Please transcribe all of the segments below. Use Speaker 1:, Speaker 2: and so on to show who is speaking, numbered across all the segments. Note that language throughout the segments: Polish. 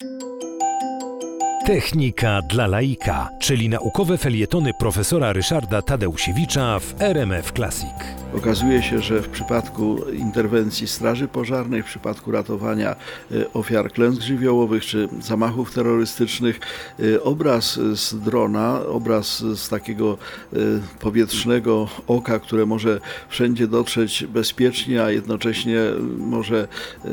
Speaker 1: you Technika dla laika, czyli naukowe felietony profesora Ryszarda Tadeusiewicza w RMF Classic.
Speaker 2: Okazuje się, że w przypadku interwencji Straży Pożarnej, w przypadku ratowania e, ofiar klęsk żywiołowych czy zamachów terrorystycznych, e, obraz z drona, obraz z takiego e, powietrznego oka, które może wszędzie dotrzeć bezpiecznie, a jednocześnie może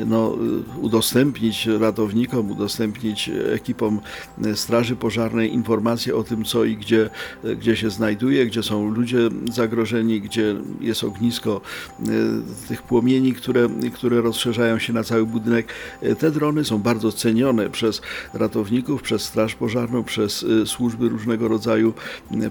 Speaker 2: no, udostępnić ratownikom, udostępnić ekipom Straży Pożarnej informacje o tym, co i gdzie, gdzie się znajduje, gdzie są ludzie zagrożeni, gdzie jest ognisko e, tych płomieni, które, które rozszerzają się na cały budynek. E, te drony są bardzo cenione przez ratowników, przez Straż Pożarną, przez e, służby różnego rodzaju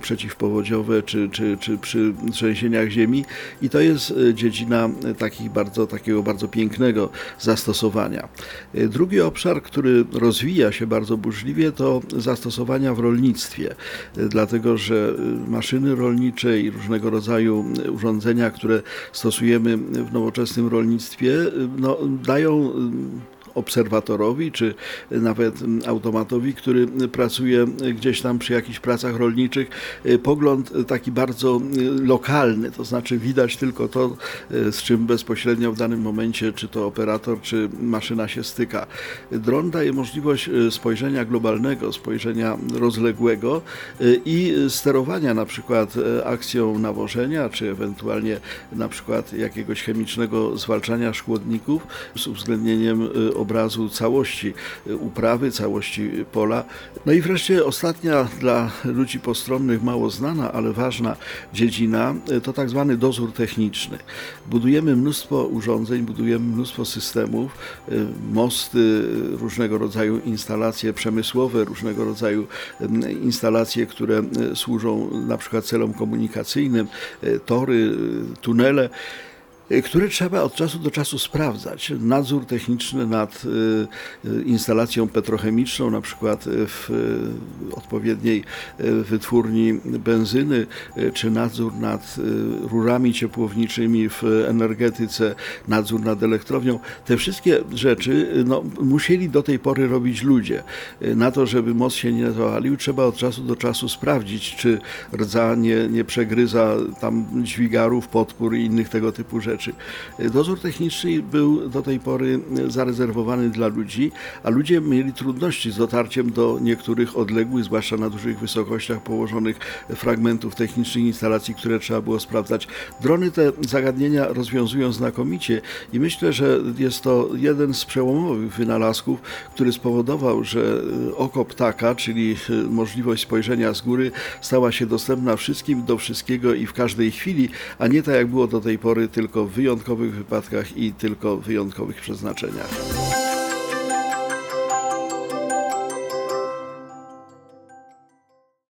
Speaker 2: przeciwpowodziowe czy, czy, czy przy trzęsieniach ziemi i to jest dziedzina takich bardzo, takiego bardzo pięknego zastosowania. Drugi obszar, który rozwija się bardzo burzliwie, to zastosowania w rolnictwie, dlatego że maszyny rolnicze i różnego rodzaju urządzenia, które stosujemy w nowoczesnym rolnictwie, no, dają obserwatorowi, czy nawet automatowi, który pracuje gdzieś tam przy jakichś pracach rolniczych, pogląd taki bardzo lokalny, to znaczy widać tylko to, z czym bezpośrednio w danym momencie, czy to operator, czy maszyna się styka. Dron daje możliwość spojrzenia globalnego, spojrzenia rozległego i sterowania na przykład akcją nawożenia, czy ewentualnie na przykład jakiegoś chemicznego zwalczania szkłodników z uwzględnieniem obrazu całości uprawy, całości pola. No i wreszcie ostatnia dla ludzi postronnych mało znana, ale ważna dziedzina to tak zwany dozór techniczny. Budujemy mnóstwo urządzeń, budujemy mnóstwo systemów, mosty, różnego rodzaju instalacje przemysłowe, różnego rodzaju instalacje, które służą na przykład celom komunikacyjnym, tory, tunele. Y, które trzeba od czasu do czasu sprawdzać. Nadzór techniczny nad y, y, instalacją petrochemiczną, na przykład w odpowiedniej wytwórni benzyny, czy nadzór nad rurami ciepłowniczymi w energetyce, nadzór nad elektrownią. Te wszystkie rzeczy no, musieli do tej pory robić ludzie. Na to, żeby most się nie zawalił, trzeba od czasu do czasu sprawdzić, czy rdza nie, nie przegryza tam dźwigarów, podpór i innych tego typu rzeczy rzeczy. Dozór techniczny był do tej pory zarezerwowany dla ludzi, a ludzie mieli trudności z dotarciem do niektórych odległych, zwłaszcza na dużych wysokościach położonych fragmentów technicznych instalacji, które trzeba było sprawdzać. Drony te zagadnienia rozwiązują znakomicie i myślę, że jest to jeden z przełomowych wynalazków, który spowodował, że oko ptaka, czyli możliwość spojrzenia z góry, stała się dostępna wszystkim, do wszystkiego i w każdej chwili, a nie tak jak było do tej pory w wyjątkowych wypadkach i tylko wyjątkowych przeznaczeniach.